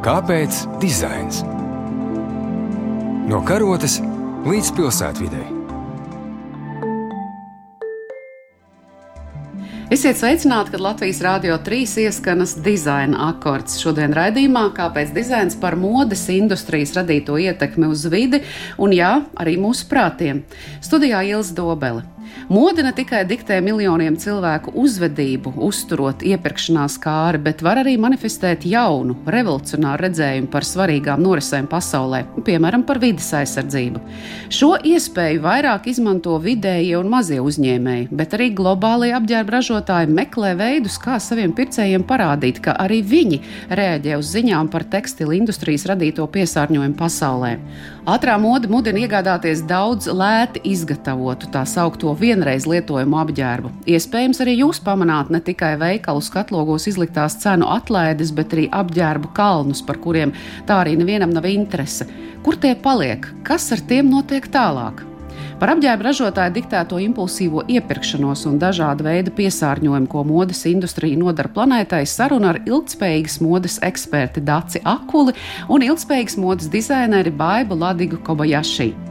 Kāpēc dizains? No karotes līdz pilsētvidai. Esiet sveicināti, kad Latvijas Rādio 3 ieskanas dizaina akords. Šodien raidījumā kāpēc dizains par modes industrijas radīto ietekmi uz vidi un, jā, arī mūsu prātiem. Studijā Ilza Dobele. Mode ne tikai diktē miljoniem cilvēku uzvedību, uzturot iepirkšanās kāri, bet var arī manifestēt jaunu, revolucionāru redzējumu par svarīgām norisēm pasaulē, piemēram, par vidas aizsardzību. Šo iespēju vairāk izmanto vidējie un mazie uzņēmēji, bet arī globālie apģērba ražotāji meklē veidus, kā saviem pircējiem parādīt, ka arī viņi reaģē uz ziņām par tekstilu industrijas radīto piesārņojumu pasaulē. Ātrā mode mudina iegādāties daudz lēti izgatavotu tā saukto vienreiz lietojumu apģērbu. Iespējams, arī jūs pamanāt ne tikai veikalu skatlogos izliktās cenu atlaides, bet arī apģērbu kalnus, par kuriem tā arī nevienam nav interese. Kur tie paliek? Kas ar tiem notiek tālāk? Par apģērba ražotāju diktēto impulsīvo iepirkšanos un dažādu veidu piesārņojumu, ko modes industrija nodara planētai, saruna ar ilgspējīgas modes eksperti Daci Akuli un ilgspējīgas modes dizaineri Baibu Ladigu Kobayashi.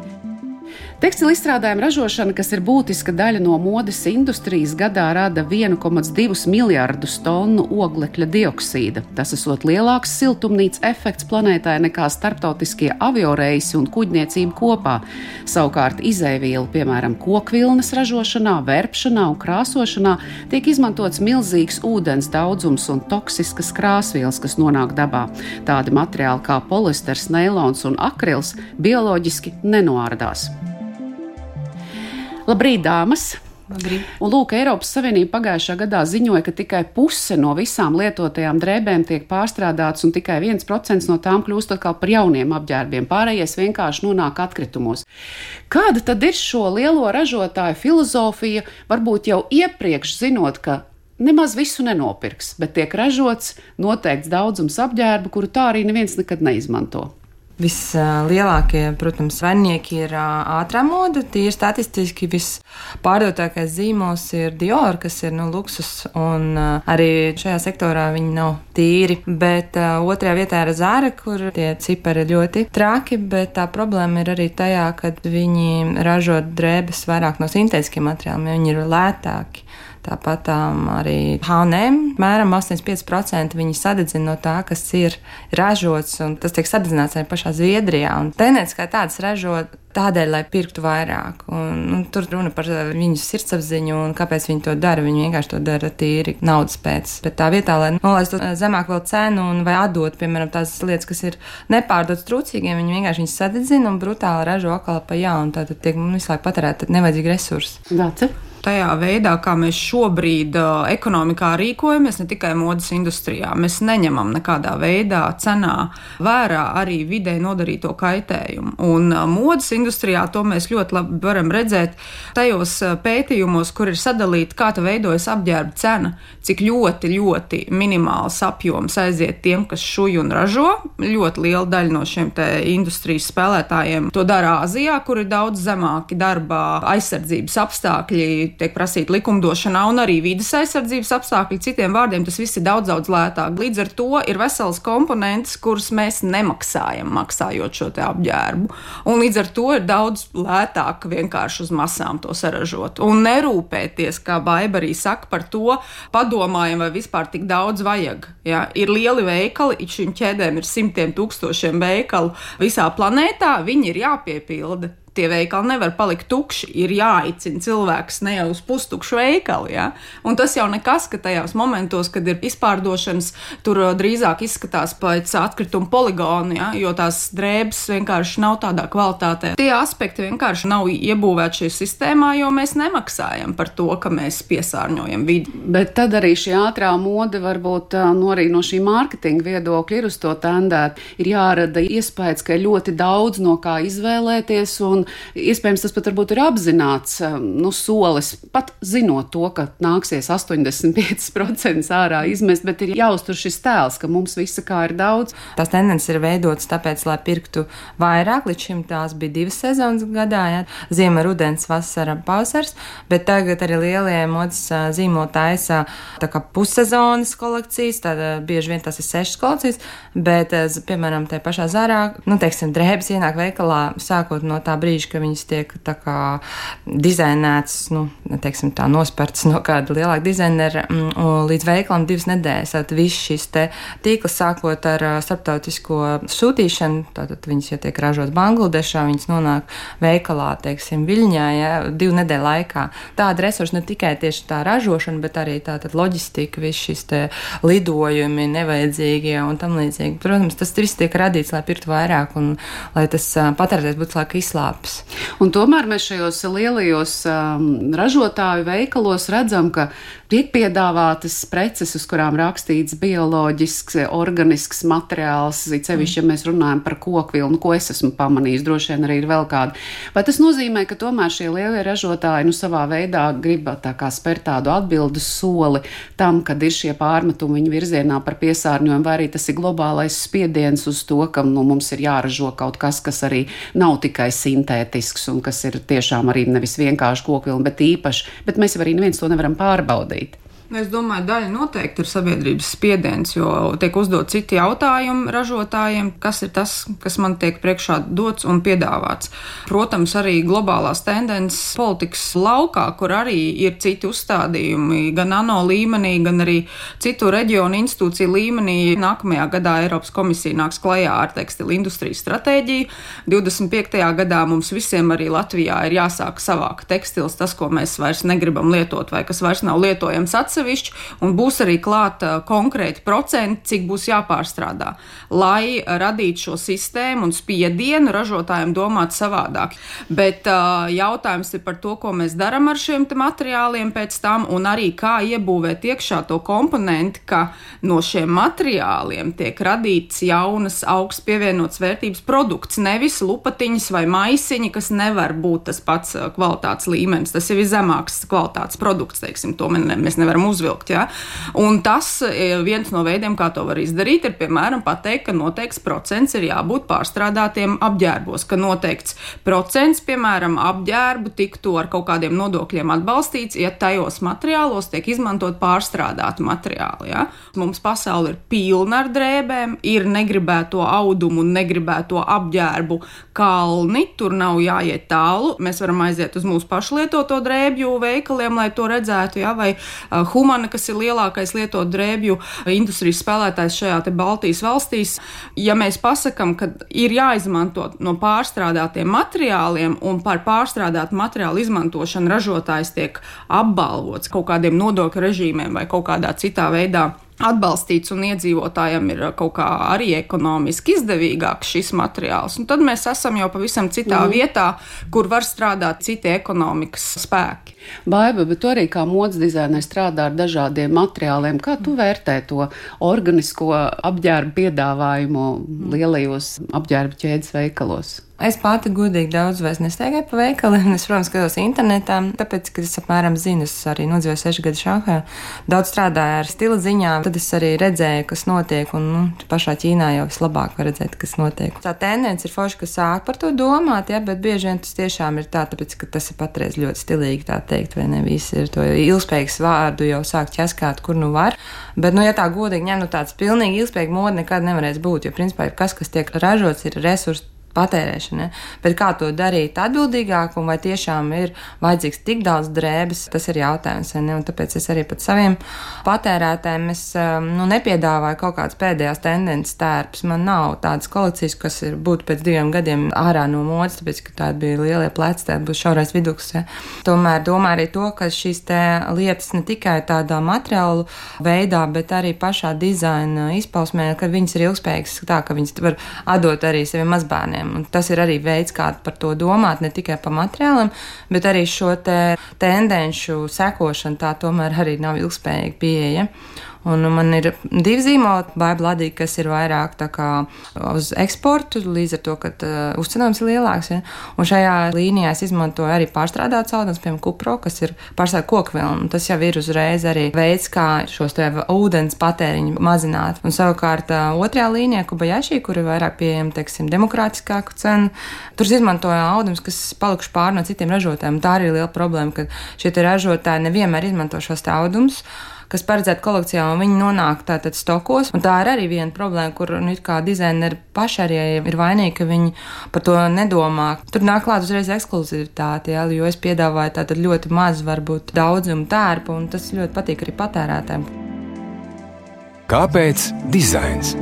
Tekstilu izstrādājumu ražošana, kas ir būtiska daļa no modes industrijas, gadā rada 1,2 miljardus tonu oglekļa dioksīda. Tas esot lielāks siltumnīca efekts planētai nekā starptautiskie avioreisi un kuģniecība kopā. Savukārt izēvielu, piemēram, kokvilnas ražošanā, vērpšanā un krāsošanā, tiek izmantots milzīgs ūdens daudzums un toksiskas krāsvielas, kas nonāk dabā. Tādi materiāli kā polisters, neilons un akrils bioloģiski nenoārdās. Labrīt, dāmas! Labrīt. Un lūk, Eiropas Savienība pagājušā gadā ziņoja, ka tikai puse no visām lietotajām drēbēm tiek pārstrādātas, un tikai 1% no tām kļūst atkal par jauniem apģērbiem. Pārējais vienkārši nonāk atkritumos. Kāda tad ir šo lielo ražotāju filozofija? Varbūt jau iepriekš zinot, ka nemaz visu nenopirks, bet tiek ražots noteikts daudzums apģērbu, kuru tā arī neviens nekad neizmanto. Vislielākie, protams, vaininieki ir ātrā moda. Tīri statistiski vispārdotākais zīmols ir Dior, kas ir nu, luksus, un arī šajā sektorā viņi nav tīri. Bet otrajā vietā ir Zāra, kur tie cipari ir ļoti traki, bet tā problēma ir arī tajā, ka viņi ražo drēbes vairāk no sintētiskiem materiāliem, jo viņi ir lētāki. Tāpat um, arī HM, apmēram 85% viņi sadedzina no tā, kas ir ražots, un tas tiek sadedzināts arī pašā Zviedrijā. Un tendence kā tāds ražot tādēļ, lai pirktu vairāk. Un, un tur runa par viņu sirdsapziņu un kāpēc viņi to dara. Viņi vienkārši to dara tīri naudas pēc. Bet tā vietā, lai nolaistu zemāk vēl cenu un vai atdot, piemēram, tās lietas, kas ir nepārdotas trūcīgiem, viņi vienkārši viņus sadedzina un brutāli ražo atkal pa jaunu. Tātad tiek visu laiku patērēta nevajadzīgi resursi. Dāce? tajā veidā, kā mēs šobrīd uh, ekonomikā rīkojamies, ne tikai modes industrijā. Mēs neņemam nekādā veidā cenā vērā arī videi nodarīto kaitējumu. Un uh, modes industrijā to mēs ļoti labi varam redzēt tajos uh, pētījumos, kur ir sadalīta, kā veidojas apģērba cena, cik ļoti, ļoti minimāls apjoms aiziet tiem, kas šuj un ražo. Ļoti liela daļa no šiem industrijas spēlētājiem to dara Āzijā, kur ir daudz zemāki darba aizsardzības apstākļi tiek prasīta likumdošanā, un arī vidas aizsardzības apstākļi. Citiem vārdiem tas viss ir daudz, daudz lētāk. Līdz ar to ir vesels komponents, kurus mēs nemaksājam, maksājot šo apģērbu. Un līdz ar to ir daudz lētāk vienkārši uz masām to saražot. Un nerūpēties, kā Baiba arī saka par to, padomājam, vai vispār tik daudz vajag. Ja? Ir lieli veikali, šīm ķēdēm ir simtiem tūkstošiem veikalu visā planētā, viņi ir jāpiepilda tie veikali nevar palikt tukši. Ir jāicina cilvēks ne jau uz pustukšu veikalu. Ja? Un tas jau nekas, ka tajos momentos, kad ir izpārdošanas, tur uh, drīzāk izskatās pēc atkrituma poligona, ja? jo tās drēbes vienkārši nav tādā kvalitātē. Tie aspekti vienkārši nav iebūvēti šajā sistēmā, jo mēs nemaksājam par to, ka mēs piesārņojam vidi. Bet tad arī šī ātrā mode varbūt uh, no, arī no šī mārketinga viedokļa ir uz to tendēt. Ir jārada iespējas, ka ir ļoti daudz no kā izvēlēties. Un un iespējams tas pat varbūt ir apzināts nu, solis, pat zinot to, ka nāksies 85% ārā izmest, bet ir jāuztur šis tēls, ka mums visa kā ir daudz. Tās tendences ir veidotas tāpēc, lai pirktu vairāk. Līdz šim tās bija divas sezonas gadā, ja? ziema, rudens, vasara, pavasars, bet tagad arī lielie modes zīmoli taisa pussezonas kolekcijas, tad bieži vien tas ir sešas kolekcijas, bet, piemēram, tajā pašā zarā, nu, teiksim, drēbes ienāk veikalā sākot no tā brīža, ka viņas tiek tā kā dizainētas, nu, teiksim, tā nospērts no kāda lielāka dizainera mm, līdz veikalam divas nedēļas. Tad viss šis te tīkls sākot ar starptautisko sūtīšanu, tātad viņas jau tiek ražotas Bangladešā, viņas nonāk veikalā, teiksim, Viļņā, ja, divu nedēļu laikā. Tāda resursa ne tikai tieši tā ražošana, bet arī tātad loģistika, viss šis te lidojumi nevajadzīgie un tam līdzīgi. Protams, tas viss tiek radīts, lai pirktu vairāk un lai tas patērētājs būtu laika izslāpis. Un tomēr mēs šajos lielajos um, ražotāju veikalos redzam, ka tiek piedāvātas preces, uz kurām rakstīts bioloģisks, organisks materiāls, it sevišķi, ja mēs runājam par kokvilnu, ko es esmu pamanījis, droši vien arī ir vēl kādi. Vai tas nozīmē, ka tomēr šie lielie ražotāji nu savā veidā grib tā kā spērt tādu atbildes soli tam, kad ir šie pārmetumi viņu virzienā par piesārņojumu, vai arī tas ir globālais spiediens uz to, ka nu, mums ir jāražo kaut kas, kas arī nav tikai sintētisks un kas ir tiešām arī nevis vienkārši kokvilna, bet īpaši, bet mēs jau arī neviens to nevaram pārbaudīt. Es domāju, daļa noteikti ir sabiedrības spiediens, jo tiek uzdot citi jautājumi ražotājiem, kas ir tas, kas man tiek priekšā dots un piedāvāts. Protams, arī globālās tendences politikas laukā, kur arī ir citi uzstādījumi, gan ANO līmenī, gan arī citu reģionu institūciju līmenī. Nākamajā gadā Eiropas komisija nāks klajā ar tekstilu industrijas stratēģiju. 25. gadā mums visiem arī Latvijā ir jāsāk savākt tekstils, tas, ko mēs vairs negribam lietot vai kas vairs nav lietojams atsevišķi atsevišķi, un būs arī klāta konkrēti procenti, cik būs jāpārstrādā, lai radītu šo sistēmu un spiedienu ražotājiem domāt savādāk. Bet uh, jautājums ir par to, ko mēs darām ar šiem materiāliem pēc tam, un arī kā iebūvēt iekšā to komponentu, ka no šiem materiāliem tiek radīts jaunas augsts pievienots vērtības produkts, nevis lupatiņas vai maisiņi, kas nevar būt tas pats kvalitātes līmenis. Tas jau ir zemāks kvalitātes produkts, teiksim, to mēs nevaram uzvilkt. Ja? Un tas e, viens no veidiem, kā to var izdarīt, ir piemēram pateikt, ka noteikts procents ir jābūt pārstrādātiem apģērbos, ka noteikts procents, piemēram, apģērbu tiktu ar kaut kādiem nodokļiem atbalstīts, ja tajos materiālos tiek izmantot pārstrādāti materiāli. Ja? Mums pasaule ir pilna ar drēbēm, ir negribēto audumu un negribēto apģērbu kalni, tur nav jāiet tālu. Mēs varam aiziet uz mūsu pašlietoto drēbju veikaliem, lai to redzētu, ja? vai uh, Humana, kas ir lielākais lietot drēbju industrijas spēlētājs šajā Baltijas valstīs. Ja mēs pasakām, ka ir jāizmanto no pārstrādātiem materiāliem un par pārstrādātu materiālu izmantošanu ražotājs tiek apbalvots kaut kādiem nodokļu režīmiem vai kaut kādā citā veidā atbalstīts un iedzīvotājiem ir kaut kā arī ekonomiski izdevīgāks šis materiāls. Un tad mēs esam jau pavisam citā mm. vietā, kur var strādāt citi ekonomikas spēki. Baiba, bet tu arī kā modes dizainē strādā ar dažādiem materiāliem. Kā tu vērtē to organisko apģērbu piedāvājumu lielajos apģērbu ķēdes veikalos? Es pati gudīgi daudz vairs nestaigāju pa veikaliem. Es, protams, skatos internetā, tāpēc, ka es apmēram zinu, es arī nodzīvoju sešu gadu šāhā. Daudz strādāju ar stila ziņām, tad es arī redzēju, kas notiek, un nu, pašā Ķīnā jau vislabāk var redzēt, kas notiek. Tā tendence ir forši, ka sāk par to domāt, ja, bet bieži vien tas tiešām ir tā, tāpēc, ka tas ir patreiz ļoti stilīgi tā teikt, vai ne visi ir to ilgspējīgs vārdu jau sāk ķeskāt, kur nu var. Bet, nu, ja tā godīgi ņem, nu tāds pilnīgi ilgspējīga moda nekad nevarēs būt, jo principā kas, kas tiek ražots, ir resursi patērēšana. Bet kā to darīt atbildīgāk, un vai tiešām ir vajadzīgs tik daudz drēbes, tas ir jautājums. Tāpēc es arī pat saviem patērētājiem es, um, nu, nepiedāvāju kaut kādas pēdējās tendences tērpus. Man nav tādas kolekcijas, kas ir būtu pēc diviem gadiem ārā no modes, tāpēc, ka tādi bija lielie pleci, tā būs šaurais viduklis. Ja. Tomēr domā arī to, ka šīs lietas ne tikai tādā materiālu veidā, bet arī pašā dizaina izpausmē, ka viņas ir ilgspējīgas, tā ka viņas var atdot arī saviem mazbērniem materiāliem. Un tas ir arī veids, kā par to domāt, ne tikai par materiāliem, bet arī šo te tendenci sekošanu. Tā tomēr arī nav ilgspējīga pieeja. Un man ir divi zīmoli, Baibladī, kas ir vairāk uz eksportu, līdz ar to, ka uh, uzcenojums ir lielāks. Ja? Un šajā līnijā es izmantoju arī pārstrādātas audens, piemēram, kupro, kas ir pārstāvja kokvilnu. Tas jau ir uzreiz arī veids, kā šos ūdens patēriņu mazināt. Un savukārt uh, otrajā līnijā, Kubajašī, kur ir vairāk pieejama, teiksim, demokrātiskāku cenu, tur izmantoja audens, kas palikuši pār no citiem ražotājiem. Tā arī ir liela problēma, ka šie ražotāji nevienmēr izmanto šos audumus kas paredzēta kolekcijā, un viņi nonāk tātad stokos. Un tā ir arī viena problēma, kur nu, kā dizaineri paši arī ir vainīgi, ka viņi par to nedomā. Tur nāk klāt uzreiz ekskluzivitāte, jā, jo es piedāvāju tātad ļoti maz, varbūt daudzumu tērpu, un tas ļoti patīk arī patērētājiem. Kāpēc dizains?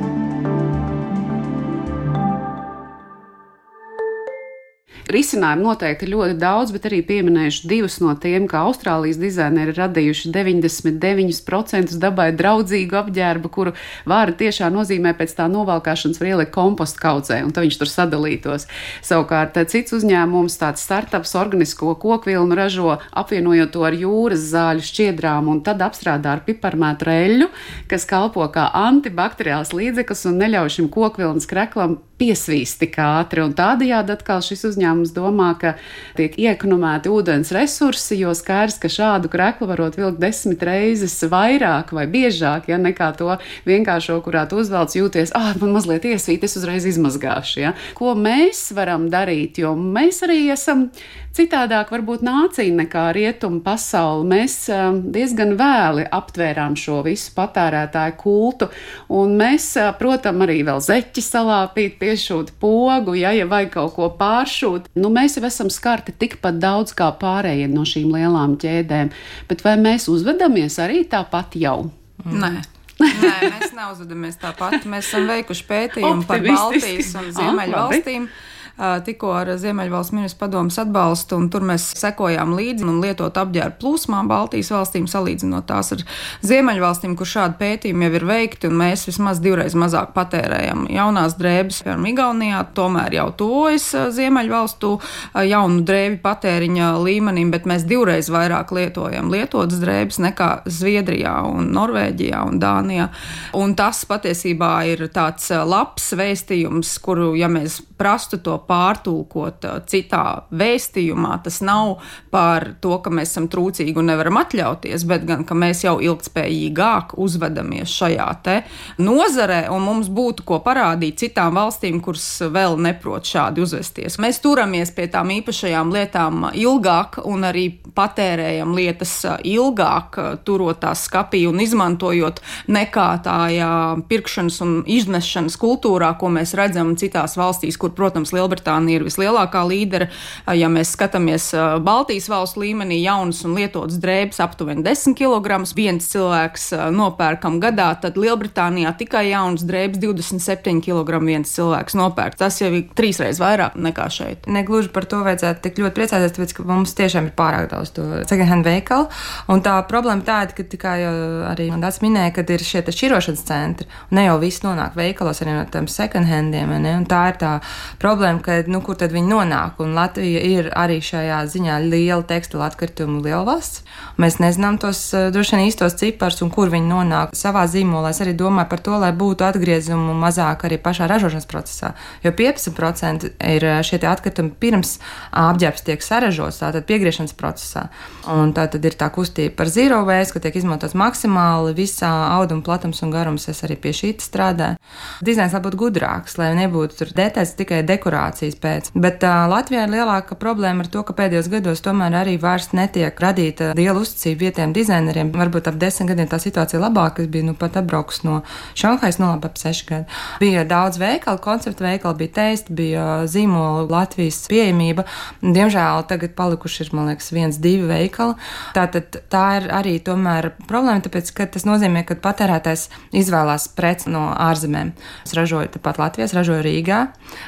Risinājumu noteikti ļoti daudz, bet arī pieminējuši divus no tiem, kā Austrālijas dizaineri radījuši 99% dabai draudzīgu apģērbu, kuru vārdu tiešā nozīmē pēc tā novalkāšanas var ielikt kompostu kaudzē, un tad viņš tur sadalītos. Savukārt cits uzņēmums, tāds startups, organisko kokvilnu ražo, apvienojot to ar jūras zāļu šķiedrām, un tad apstrādā ar piparmētu reļu, kas kalpo kā antibakteriāls līdzeklis un neļauj šim kokvilnas kreklam piesvīst tik ātri. Tādējādi atkal šis uzņēmums domā, ka tiek iekonomēti ūdens resursi, jo skaidrs, ka šādu kreklu varot vilkt desmit reizes vairāk vai biežāk, ja nekā to vienkāršo, kurā tu uzvelc jūties, ah, man mazliet iesvīt, es uzreiz izmazgāšu. Ja? Ko mēs varam darīt, jo mēs arī esam citādāk varbūt nācija nekā rietumu pasauli. Mēs uh, diezgan vēli aptvērām šo visu patērētāju kultu, un mēs, uh, protams, arī vēl zeķi salāpīt, piešūt pogu, ja, ja vajag kaut ko pāršūt. Nu, mēs jau esam skarti tikpat daudz kā pārējie no šīm lielām ķēdēm, bet vai mēs uzvedamies arī tāpat jau? Nē. Nē, mēs neuzvedamies tāpat. Mēs esam veikuši pētījumu par Baltijas un Ziemeļvalstīm. Ah, tikko ar Ziemeļvalsts ministru padomus atbalstu, un tur mēs sekojām līdzi un lietot apģērbu plūsmām Baltijas valstīm, salīdzinot tās ar Ziemeļvalstīm, kur šādi pētījumi jau ir veikti, un mēs vismaz divreiz mazāk patērējam jaunās drēbes, piemēram, Igaunijā, tomēr jau tuvojas Ziemeļvalstu jaunu drēbi patēriņa līmenim, bet mēs divreiz vairāk lietojam lietotas drēbes nekā Zviedrijā un Norvēģijā un Dānijā. Un tas patiesībā ir tāds labs vēstījums, kuru, ja mēs prastu to pārtulkot citā vēstījumā. Tas nav par to, ka mēs esam trūcīgi un nevaram atļauties, bet gan, ka mēs jau ilgspējīgāk uzvedamies šajā te nozarē un mums būtu ko parādīt citām valstīm, kuras vēl neprot šādi uzvesties. Mēs turamies pie tām īpašajām lietām ilgāk un arī patērējam lietas ilgāk, turot tās skapī un izmantojot nekā tajā pirkšanas un iznešanas kultūrā, ko mēs redzam citās valstīs, kur, protams, Lielbritānija Lielbritānija ir vislielākā līdera. Ja mēs skatāmies Baltijas valstu līmenī, jaunas un lietotas drēbes aptuveni 10 kg, viens cilvēks nopērkam gadā, tad Lielbritānijā tikai jaunas drēbes 27 kg viens cilvēks nopērk. Tas jau ir trīsreiz vairāk nekā šeit. Negluži par to vajadzētu tik ļoti priecāties, tāpēc ka mums tiešām ir pārāk daudz to second-hand veikalu. Un tā problēma tāda, ka tikai arī man tāds minēja, ka ir šie šķirošanas centri. Ne jau viss nonāk veikalos arī no tiem second-handiem. Tā ir tā problēma, ka, nu, kur tad viņi nonāk. Un Latvija ir arī šajā ziņā liela tekstila atkritumu lielvalsts. Mēs nezinām tos eh, droši vien īstos ciparus un kur viņi nonāk savā zīmolā. Es arī domāju par to, lai būtu atgriezumu mazāk arī pašā ražošanas procesā. Jo 15% ir eh, šie atkritumi pirms apģērbs tiek saražots, tātad piegriešanas procesā. Un tā tad ir tā kustība par zero waste, ka tiek izmantots maksimāli visā auduma platums un garums. Es arī pie šī strādāju. Dizains būtu gudrāks, lai nebūtu detaļas tikai dekorācija inflācijas pēc. Bet uh, Latvijā ir lielāka problēma ar to, ka pēdējos gados tomēr arī vairs netiek radīta liela uzticība vietējiem dizaineriem. Varbūt ap desmit gadiem tā situācija labāka. Es biju nu, pat atbraukus no Šanhais, no labi ap seši gadi. Bija daudz veikalu, konceptu veikalu, bija teisti, bija zīmola Latvijas pieejamība. Diemžēl tagad palikuši ir, man liekas, viens, divi veikali. Tātad tā ir arī tomēr problēma, tāpēc, ka tas nozīmē, ka patērētājs izvēlās preci no ārzemēm. Es ražoju tepat Latvijas, ražoju Rīgā,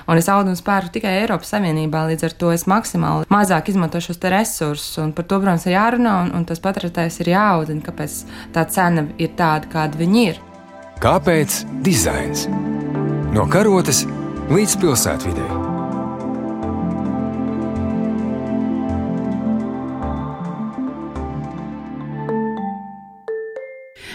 un es audu un spēru tikai Eiropas Savienībā, līdz ar to es maksimāli mazāk izmantošu šos resursus. Un par to, protams, ir jārunā, un, un tas patērētājs ir jāaudzina, kāpēc tā cena ir tāda, kāda viņa ir. Kāpēc dizains? No karotes līdz pilsētvidē.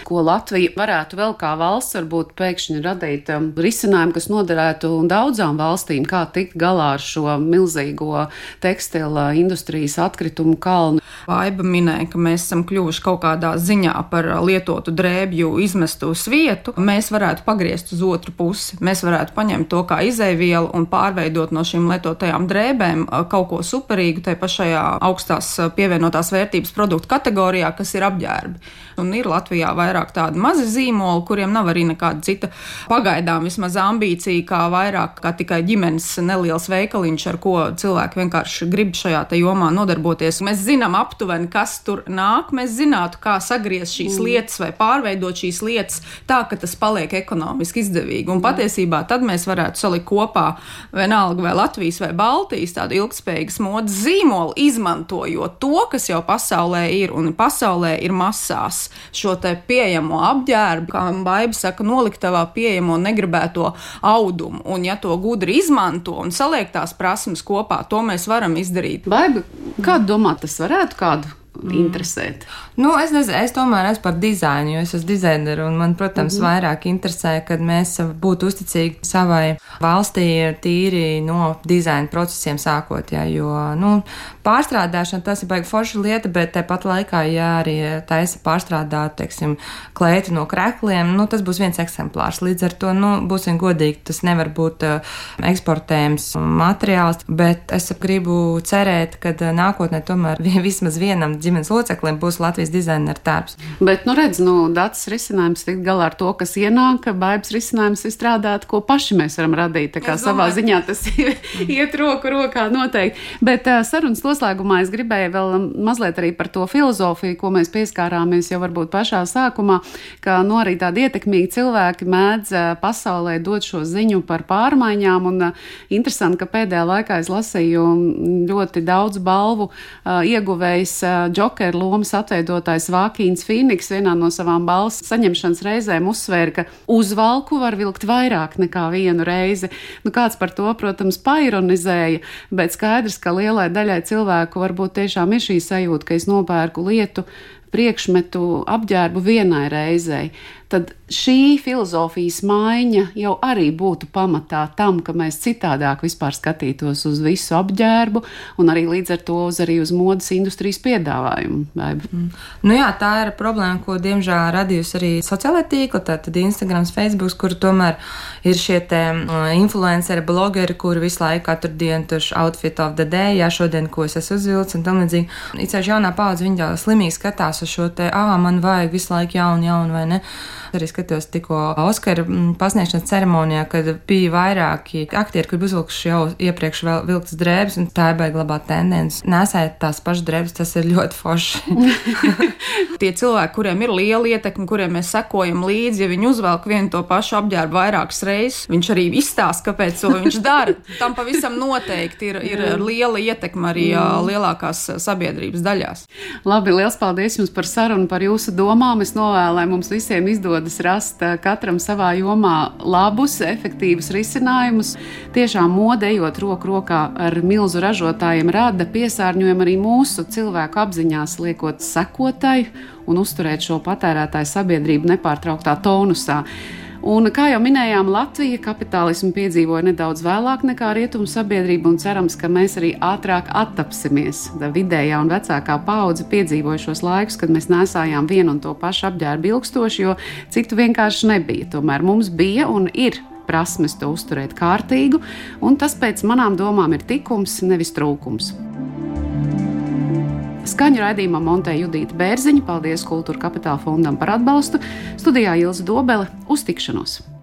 Ko Latvija varētu vēl kā valsts varbūt pēkšņi radīt um, risinājumu, kas noderētu daudzām valstīm, kā tikt galā ar šo milzīgo tekstila industrijas atkritumu kalnu. Vaiba minēja, ka mēs esam kļuvuši kaut kādā ziņā par lietotu drēbju izmestu vietu. Mēs varētu pagriezt uz otru pusi. Mēs varētu paņemt to kā izēvielu un pārveidot no šīm lietotajām drēbēm uh, kaut ko superīgu, tai pašajā augstās uh, pievienotās vērtības produktu kategorijā, kas ir apģērbi. Un ir Latvijā vairāk tādu mazu zīmolu, kuriem nav arī nekāda cita pagaidām vismaz ambīcija, kā vairāk kā tikai ģimenes neliels veikaliņš, ar ko cilvēki vienkārši grib šajā jomā nodarboties. Mēs zinām aptuveni, kas tur nāk, mēs zinātu, kā sagriezt šīs mm. lietas vai pārveidot šīs lietas tā, ka tas paliek ekonomiski izdevīgi. Un patiesībā tad mēs varētu salikt kopā vienalga vai Latvijas vai Baltijas tādu ilgspējīgas modes zīmolu, izmantojot to, kas jau pasaulē ir un pasaulē ir masās šo te pieejamo apģērbu, kā Baiba saka, noliktavā pieejamo negribēto audumu. Un ja to gudri izmanto un saliek tās prasmes kopā, to mēs varam izdarīt. Baiba, kādu domāt, tas varētu kādu. Interesēt? Nu, es nezinu, es tomēr esmu par dizainu, jo es esmu dizainere un man, protams, mm -hmm. vairāk interesē, kad mēs būtu uzticīgi savai valstī tīri no dizaina procesiem sākot. Jā, jo nu, pārstrādāšana tas ir baigi forša lieta, bet tāpat laikā, ja arī taisa pārstrādāt, teiksim, klēti no krekliem, nu, tas būs viens eksemplārs. Līdz ar to, nu, būsim godīgi, tas nevar būt uh, eksportējams materiāls, bet es gribu cerēt, ka nākotnē tomēr vismaz vienam ģimenes loceklim būs Latvijas dizaineru darbs. Bet, nu, redz, nu, dats risinājums tikt galā ar to, kas ienāk, ka baibas risinājums ir strādāt, ko paši mēs varam radīt. Tā kā es savā domāju. ziņā tas iet roku rokā noteikti. Bet sarunas noslēgumā es gribēju vēl mazliet arī par to filozofiju, ko mēs pieskārāmies jau varbūt pašā sākumā, ka nu, arī tādi ietekmīgi cilvēki mēdz pasaulē dot šo ziņu par pārmaiņām. Un interesanti, ka pēdējā laikā es lasīju ļoti daudz balvu ieguvējs Joker lomas atveidot izveidotājs Vākīns Fīniks vienā no savām balss saņemšanas reizēm uzsvēra, ka uzvalku var vilkt vairāk nekā vienu reizi. Nu, kāds par to, protams, paironizēja, bet skaidrs, ka lielai daļai cilvēku varbūt tiešām ir šī sajūta, ka es nopērku lietu, priekšmetu, apģērbu vienai reizei tad šī filozofijas maiņa jau arī būtu pamatā tam, ka mēs citādāk vispār skatītos uz visu apģērbu un arī līdz ar to uz, arī uz modes industrijas piedāvājumu. Mm. Nu jā, tā ir problēma, ko diemžēl radījusi arī sociālai tīkli, tātad Instagram, Facebook, kur tomēr ir šie te uh, influenceri, blogeri, kuri visu laiku katru dienu tur outfit of the day, jā, šodien, ko es esmu uzvilcis un tam līdzīgi. Īpaši jaunā paudze, viņa jau slimīgi skatās uz šo te, ah, man vajag visu laiku jaunu, jaunu vai ne arī skatījos tikko Oskara mm, pasniegšanas ceremonijā, kad bija vairāki aktieri, kur uzvilkuši jau iepriekš vēl vilktas drēbes, un tā ir baigta labā tendence. Nesēt tās pašas drēbes, tas ir ļoti forši. Tie cilvēki, kuriem ir liela ietekme, kuriem mēs sekojam līdzi, ja viņi uzvelk vienu to pašu apģērbu vairākas reizes, viņš arī izstāsta, kāpēc to viņš dara. Tam pavisam noteikti ir, ir liela ietekme arī lielākās sabiedrības daļās. Labi, liels paldies jums par sarunu, par jūsu domām. Es novēlēju mums visiem izdodas izdodas rast katram savā jomā labus, efektīvus risinājumus. Tiešām modējot roku rokā ar milzu ražotājiem, rada piesārņojumu arī mūsu cilvēku apziņās, liekot sekotai un uzturēt šo patērētāju sabiedrību nepārtrauktā tonusā. Un, kā jau minējām, Latvija kapitālismu piedzīvoja nedaudz vēlāk nekā rietumu sabiedrība, un cerams, ka mēs arī ātrāk attapsimies. Da vidējā un vecākā paudze piedzīvoja šos laikus, kad mēs nesājām vienu un to pašu apģērbu ilgstoši, jo citu vienkārši nebija. Tomēr mums bija un ir prasmes to uzturēt kārtīgu, un tas pēc manām domām ir tikums, nevis trūkums. Skaņu raidījumā montēja Judita Bērziņa. Paldies Kultūra Kapitāla fondam par atbalstu. Studijā Ilza Dobele uz tikšanos!